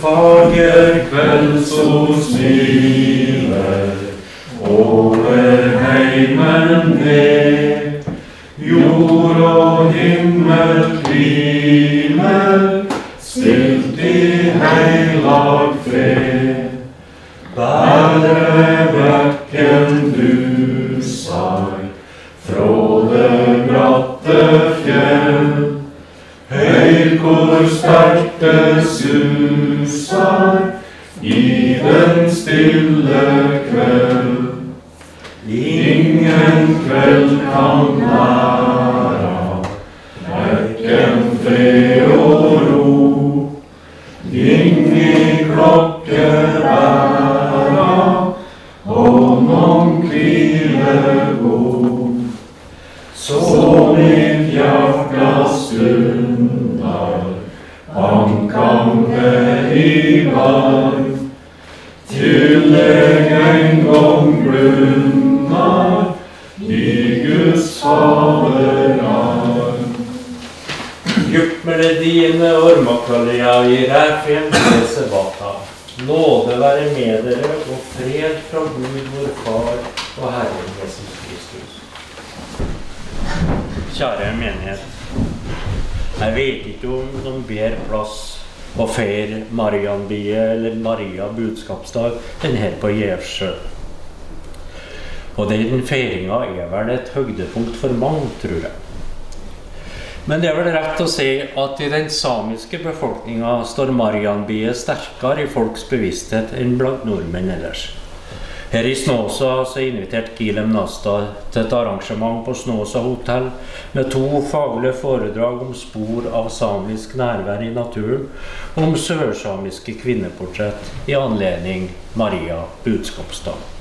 Fager kveldssol smiler over heimen ned. Jord og himmel hviler stilt i heilag fred. Bære du sag frå det bratte fjell. Høyr hvor sterkt i den stille kveld. Ingen kveld kan Juppmelodiene ormakvallia gir her fremdelse bata. Nåde være med dere og fred fra Gud vår Far og Herren Jesus Kristus. Kjære menighet. Jeg vet ikke om noen ber plass å feire Marianbie eller Maria budskapsdag enn her på Gjevsjø. Og den feiringa er vel et høydepunkt for mange, tror jeg. Men det er vel rett å si at i den samiske befolkninga står Marianbiet sterkere i folks bevissthet enn blant nordmenn ellers. Her i Snåsa så inviterte Gilem Nasta til et arrangement på Snåsa hotell med to faglige foredrag om spor av samisk nærvær i naturen og om sørsamiske kvinneportrett i anledning Maria budskapsdag.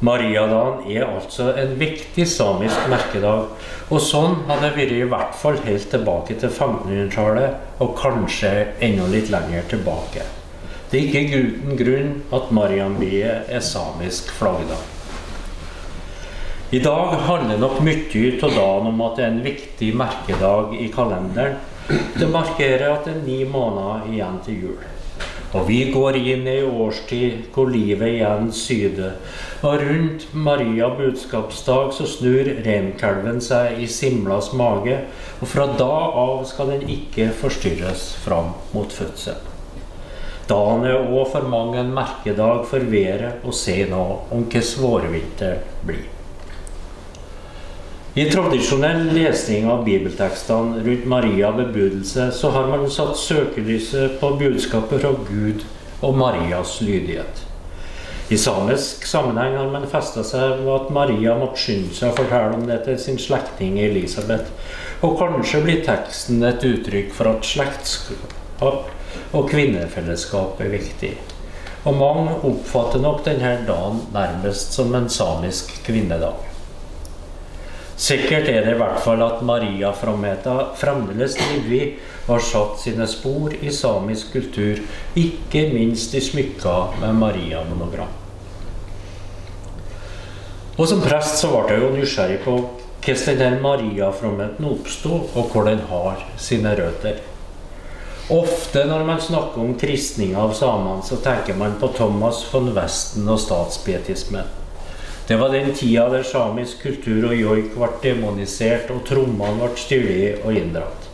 Mariadagen er altså en viktig samisk merkedag, og sånn har det vært i hvert fall helt tilbake til 1500-tallet, og kanskje enda litt lenger tilbake. Det er ikke uten grunn at Marianbie er samisk flaggdag. I dag handler nok mye av dagen om at det er en viktig merkedag i kalenderen. Det markerer at det er ni måneder igjen til jul. Og vi går inn i årstid hvor livet igjen syder. Og rundt Maria budskapsdag så snur reinkalven seg i Simlas mage, og fra da av skal den ikke forstyrres fram mot fødsel. Dagen er òg for mange en merkedag for været og se nå om hvordan svårvinter blir. I tradisjonell lesning av bibeltekstene rundt Maria bebudelse, så har man satt søkelyset på budskapet fra Gud og Marias lydighet. I samisk sammenheng har man festa seg ved at Maria måtte skynde seg å fortelle om det til sin slektning Elisabeth, og kanskje blir teksten et uttrykk for at slektskap og kvinnefellesskap er viktig. Og mange oppfatter nok denne dagen nærmest som en samisk kvinnedag. Sikkert er det i hvert fall at Maria-fromheten fremdeles og har satt sine spor i samisk kultur, ikke minst i smykker med Maria-monogram. Og som prest så ble jeg jo nysgjerrig på hvordan denne Maria-fromheten oppsto, og hvor den har sine røtter. Ofte når man snakker om kristning av samene, så tenker man på Thomas von Westen og statspietismen. Det var den tida der samisk kultur og joik ble demonisert, og trommene ble stjålet og inndratt.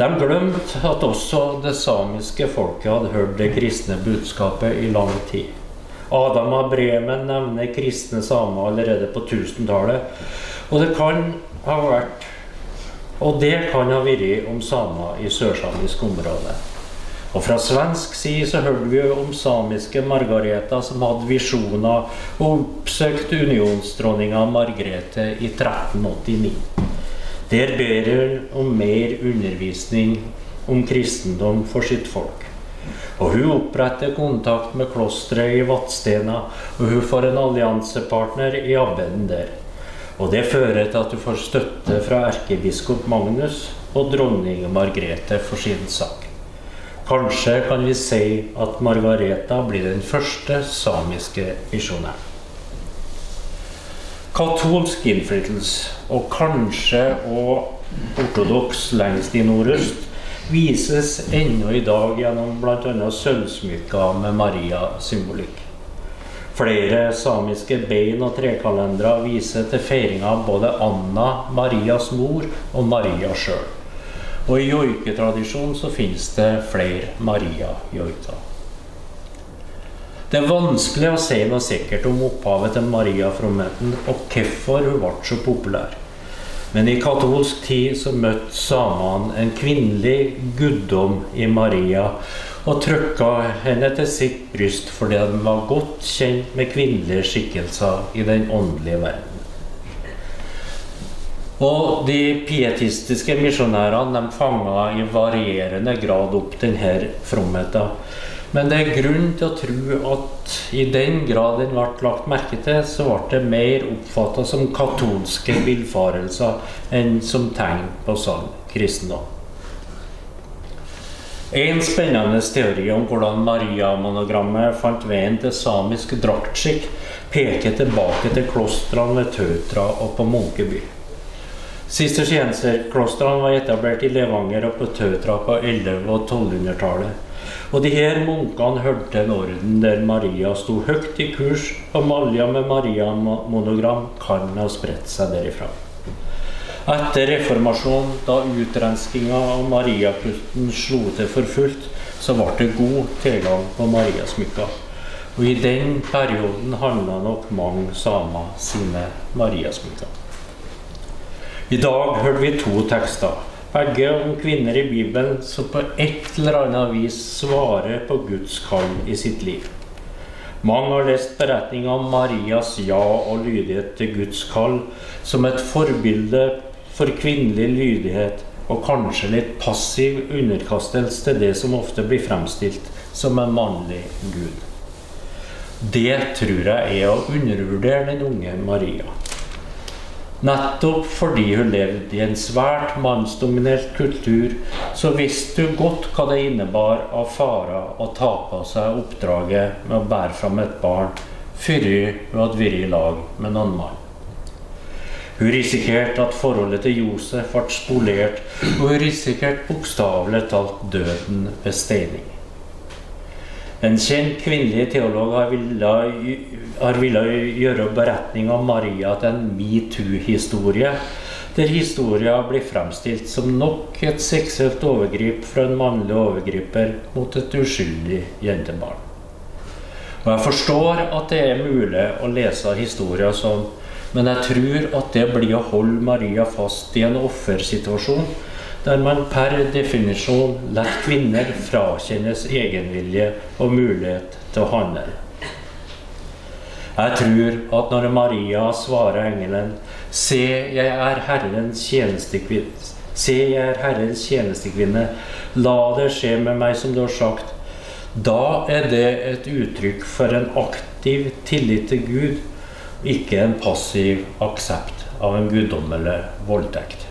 De glemte at også det samiske folket hadde hørt det kristne budskapet i lang tid. Adam av Bremen nevner kristne samer allerede på 1000-tallet, og det kan ha vært og det kan ha vært om samer i sørsamisk område. Og fra svensk side så hørte vi om samiske Margareta som hadde visjoner og oppsøkte unionsdronninga Margrethe i 1389. Der ber hun om mer undervisning om kristendom for sitt folk. Og hun oppretter kontakt med klosteret i Vattstena, og hun får en alliansepartner i abbeden der. Og det fører til at hun får støtte fra erkebiskop Magnus og dronning Margrethe for sin sak. Kanskje kan vi si at Margareta blir den første samiske misjonæren. Katolsk innflytelse, og kanskje òg ortodoks lengst i nordøst, vises ennå i dag gjennom bl.a. sølvsmykker med Maria-symbolikk. Flere samiske bein- og trekalendere viser til feiringa av både Anna, Marias mor, og Maria sjøl. Og i joiketradisjonen så finnes det flere Maria-joiker. Det er vanskelig å si noe sikkert om opphavet til Maria-fromheten og hvorfor hun ble så populær. Men i katolsk tid så møtte samene en kvinnelig guddom i Maria og trykka henne til sitt bryst fordi de var godt kjent med kvinnelige skikkelser i den åndelige verden. Og de pietistiske misjonærene fanga i varierende grad opp denne fromheten. Men det er grunn til å tro at i den grad den ble lagt merke til, så ble det mer oppfatta som katolske villfarelser enn som tegn på sann kristendom. En spennende teori om hvordan Maria-monogrammet fant veien til samisk draktskikk, peker tilbake til klostrene ved Tautra og på Munkeby. Sistersienserklostrene var etablert i Levanger og på Tøtra på 1100- og 1200-tallet. Og de her munkene hørte til en orden der Maria sto høyt i kurs, og malja med Maria-monogram kan ha spredt seg derifra. Etter reformasjonen, da utrenskinga av Mariakulten slo til for fullt, så ble det god tilgang på Mariasmykker. Og i den perioden handla nok mange samer sine Mariasmykker. I dag hørte vi to tekster begge om kvinner i Bibelen som på et eller annet vis svarer på Guds kall i sitt liv. Mange har lest beretninga om Marias ja og lydighet til Guds kall som et forbilde for kvinnelig lydighet og kanskje litt passiv underkastelse til det som ofte blir fremstilt som en mannlig gud. Det tror jeg er å undervurdere den unge Maria. Nettopp fordi hun levde i en svært mannsdominert kultur, så visste hun godt hva det innebar av farer å ta på seg oppdraget med å bære fram et barn før hun hadde vært i lag med noen mann. Hun risikerte at forholdet til Josef ble spolert, og hun risikerte bokstavelig talt døden ved steining. En kjent kvinnelig teolog har villet gjøre beretninga om Maria til en metoo-historie, der historia blir fremstilt som nok et seksuelt overgrip fra en mannlig overgriper mot et uskyldig jentebarn. Og Jeg forstår at det er mulig å lese historier sånn, men jeg tror at det blir å holde Maria fast i en offersituasjon der man per definisjon lar kvinner frakjennes egenvilje og mulighet til å handle. Jeg tror at når Maria svarer engelen Se, jeg er Herrens tjenestekvinne. Se, jeg er Herrens tjenestekvinne. La det skje med meg som du har sagt. Da er det et uttrykk for en aktiv tillit til Gud, ikke en passiv aksept av en guddommelig voldtekt.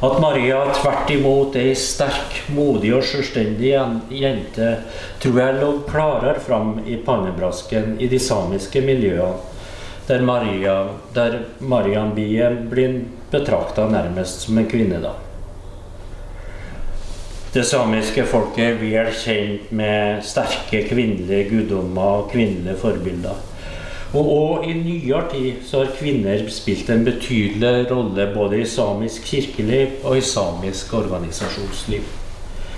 At Maria tvert imot ei sterk, modig og selvstendig jente, tror jeg lå klarere fram i pannebrasken i de samiske miljøene, der, Maria, der Marianbien blir betrakta nærmest som en kvinne. da. Det samiske folket er vel kjent med sterke kvinnelige guddommer og kvinnelige forbilder. Og og, i nyere tid så har kvinner spilt en betydelig rolle både i samisk kirkeliv og i samisk organisasjonsliv.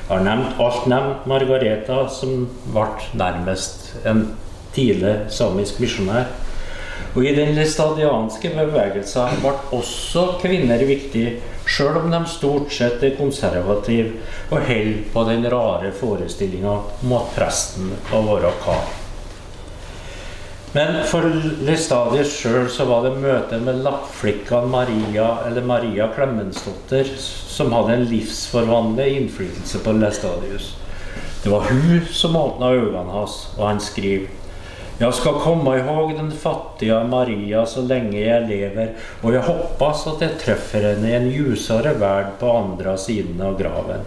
Jeg har nevnt alt nevnt Margareta, som ble nærmest en tidlig samisk misjonær. Og i den stadianske bevegelsen ble også kvinner viktig, sjøl om de stort sett er konservative og holder på den rare forestillinga om at presten må være kar. Men for Lestadius sjøl så var det møtet med lappflikka Maria eller Maria Klemensdotter som hadde en livsforvandlende innflytelse på Lestadius. Det var hun som åpna øynene hans, og han skriver jeg skal komme ihåg den fattige Maria så lenge jeg lever, og jeg håper at jeg treffer henne i en ljusere verd på andre siden av graven.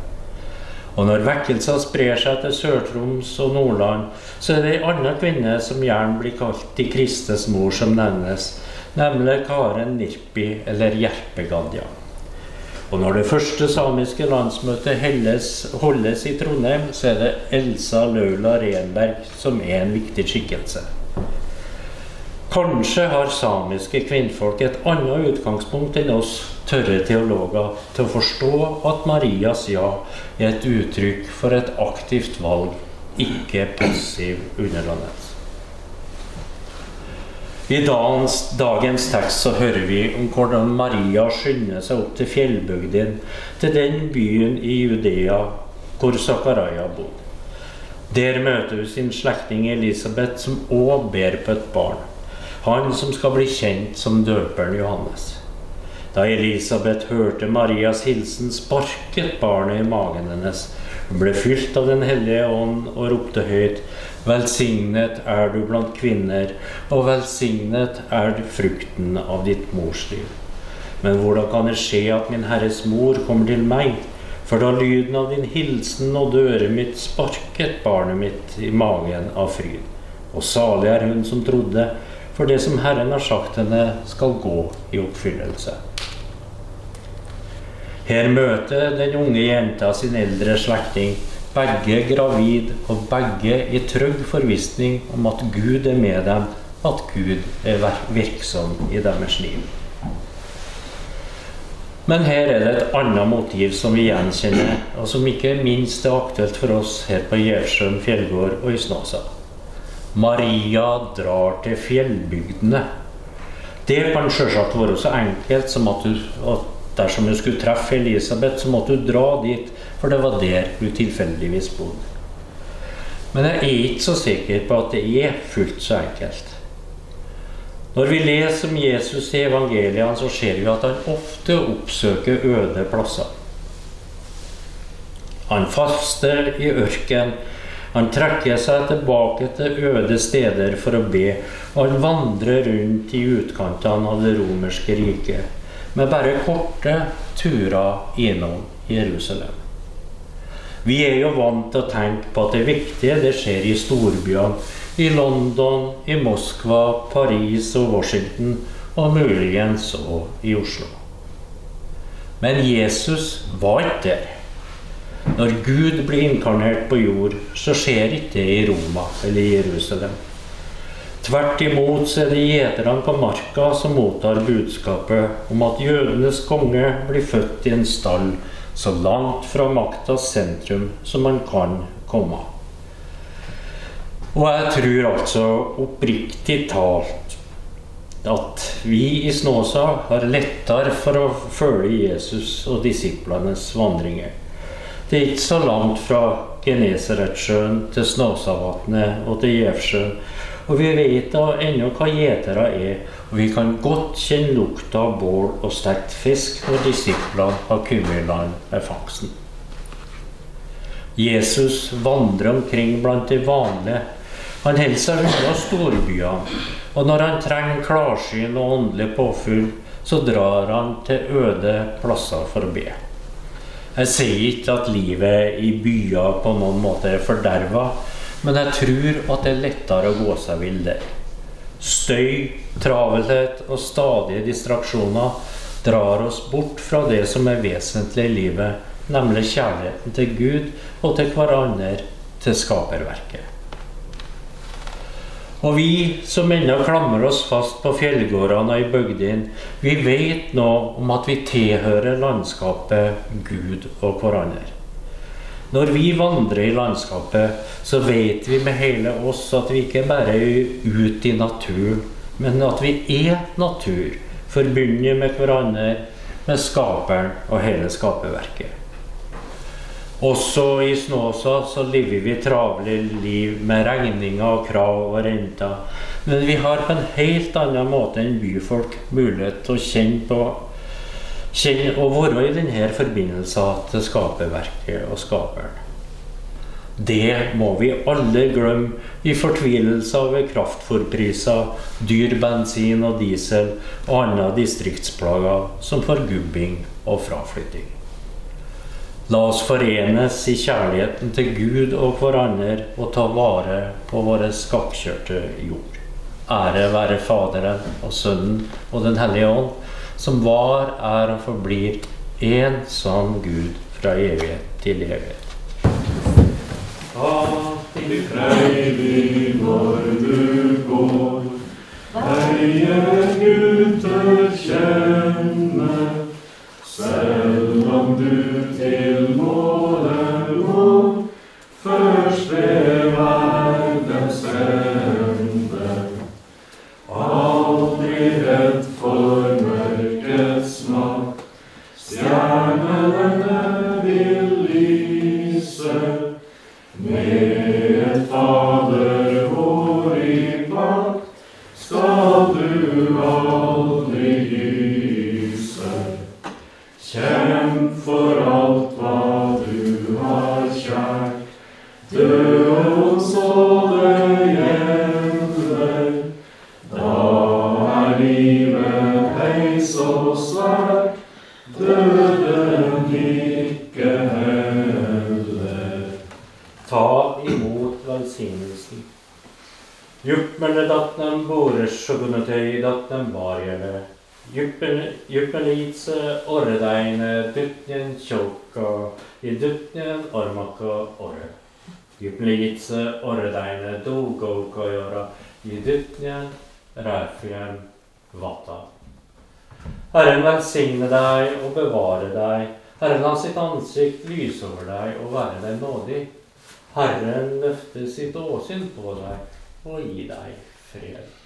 Og når vekkelser sprer seg til Sør-Troms og Nordland, så er det ei anna kvinne som gjerne blir kalt de kristes mor, som nevnes, nemlig Karen Nirpi eller Jerpegadja. Og når det første samiske landsmøtet holdes, holdes i Trondheim, så er det Elsa Laula Renberg som er en viktig skikkelse. Kanskje har samiske kvinnfolk et annet utgangspunkt enn oss tørre teologer til å forstå at Marias ja er et uttrykk for et aktivt valg, ikke passiv underdannelse. I dagens, dagens, tekst så hører vi om hvordan Maria skynder seg opp til fjellbygden, til den byen i Judea hvor Zakaria bodde. Der møter hun sin slektning Elisabeth, som òg ber på et barn. Han som skal bli kjent som døperen Johannes. Da Elisabeth hørte Marias hilsen, sparket barnet i magen hennes. Hun ble fylt av Den hellige ånd og ropte høyt. Velsignet er du blant kvinner, og velsignet er frukten av ditt mors liv. Men hvordan kan det skje at min Herres mor kommer til meg? For da lyden av din hilsen nådde øret mitt, sparket barnet mitt i magen av fryd. Og salig er hun som trodde, for det som Herren har sagt henne, skal gå i oppfyllelse. Her møter den unge jenta sin eldre slektning, begge gravid og begge i trygg forvissning om at Gud er med dem, at Gud er virksom i deres liv. Men her er det et annet motiv som vi gjenkjenner, og som ikke minst er aktuelt for oss her på Gjersjøen fjellgård og i Snåsa. Maria drar til fjellbygdene. Det kan selvsagt være så enkelt som at, du, at dersom du skulle treffe Elisabeth, så måtte du dra dit, for det var der hun tilfeldigvis bodde. Men jeg er ikke så sikker på at det er fullt så enkelt. Når vi leser om Jesus i evangeliene, så ser vi at han ofte oppsøker øde plasser. Han faster i ørken han trekker seg tilbake til øde steder for å be, og han vandrer rundt i utkantene av det romerske riket, med bare korte turer innom Jerusalem. Vi er jo vant til å tenke på at det viktige det skjer i storbyene. I London, i Moskva, Paris og Washington, og muligens òg i Oslo. Men Jesus var ikke der. Når Gud blir inkarnert på jord, så skjer ikke det i Roma eller i Jerusalem. Tvert imot så er det gjeterne på marka som mottar budskapet om at jødenes konge blir født i en stall så langt fra maktas sentrum som man kan komme. Og jeg tror altså oppriktig talt at vi i Snåsa har lettere for å følge Jesus og disiplenes vandringer. Det er ikke så langt fra Genesaretsjøen til Snåsavatnet og til Gjevsjøen. Og vi vet da ennå hva gjetere er, og vi kan godt kjenne lukta av bål og stekt fisk når disiplene har kommet i land med fangsten. Jesus vandrer omkring blant de vanlige. Han holder seg unna storbyene, og når han trenger klarsyn og åndelig påfyll, så drar han til øde plasser for å be. Jeg sier ikke at livet i byer på noen måte er forderva, men jeg tror at det er lettere å gå seg vill der. Støy, travelhet og stadige distraksjoner drar oss bort fra det som er vesentlig i livet, nemlig kjærligheten til Gud og til hverandre, til skaperverket. Og vi som ennå klamrer oss fast på fjellgårdene og i bygdene, vi vet nå om at vi tilhører landskapet Gud og hverandre. Når vi vandrer i landskapet, så vet vi med hele oss at vi ikke bare er ute i naturen, men at vi er natur, forbundet med hverandre, med Skaperen og hele skaperverket. Også i Snåsa så lever vi travle liv med regninger og krav og renter. Men vi har på en helt annen måte enn byfolk mulighet til å kjenne på kjenne og være i denne forbindelsen til skaperverket og skaperen. Det må vi alle glemme i fortvilelse over kraftfòrpriser, dyr bensin og diesel og andre distriktsplager som forgubbing og fraflytting. La oss forenes i kjærligheten til Gud og hverandre og ta vare på våre skakkjørte jord. Ære være Faderen og Sønnen og Den hellige ånd, som var, er og forblir én sann Gud fra evighet til evighet. Ta til Freilig når du går, veien gutter kjenne, selv om du til datnem varjele. Juppmelitse orredeine dutnjen tjokka i dutnjen ormaka orre. Juppmelitse orredeine dogokajora i dutnjen ræfjen vatta. Herren velsigne deg og bevare deg. Herren la sitt ansikt lyse over deg og være deg nådig. Herren løfte sitt åsyn på deg og gi deg fred.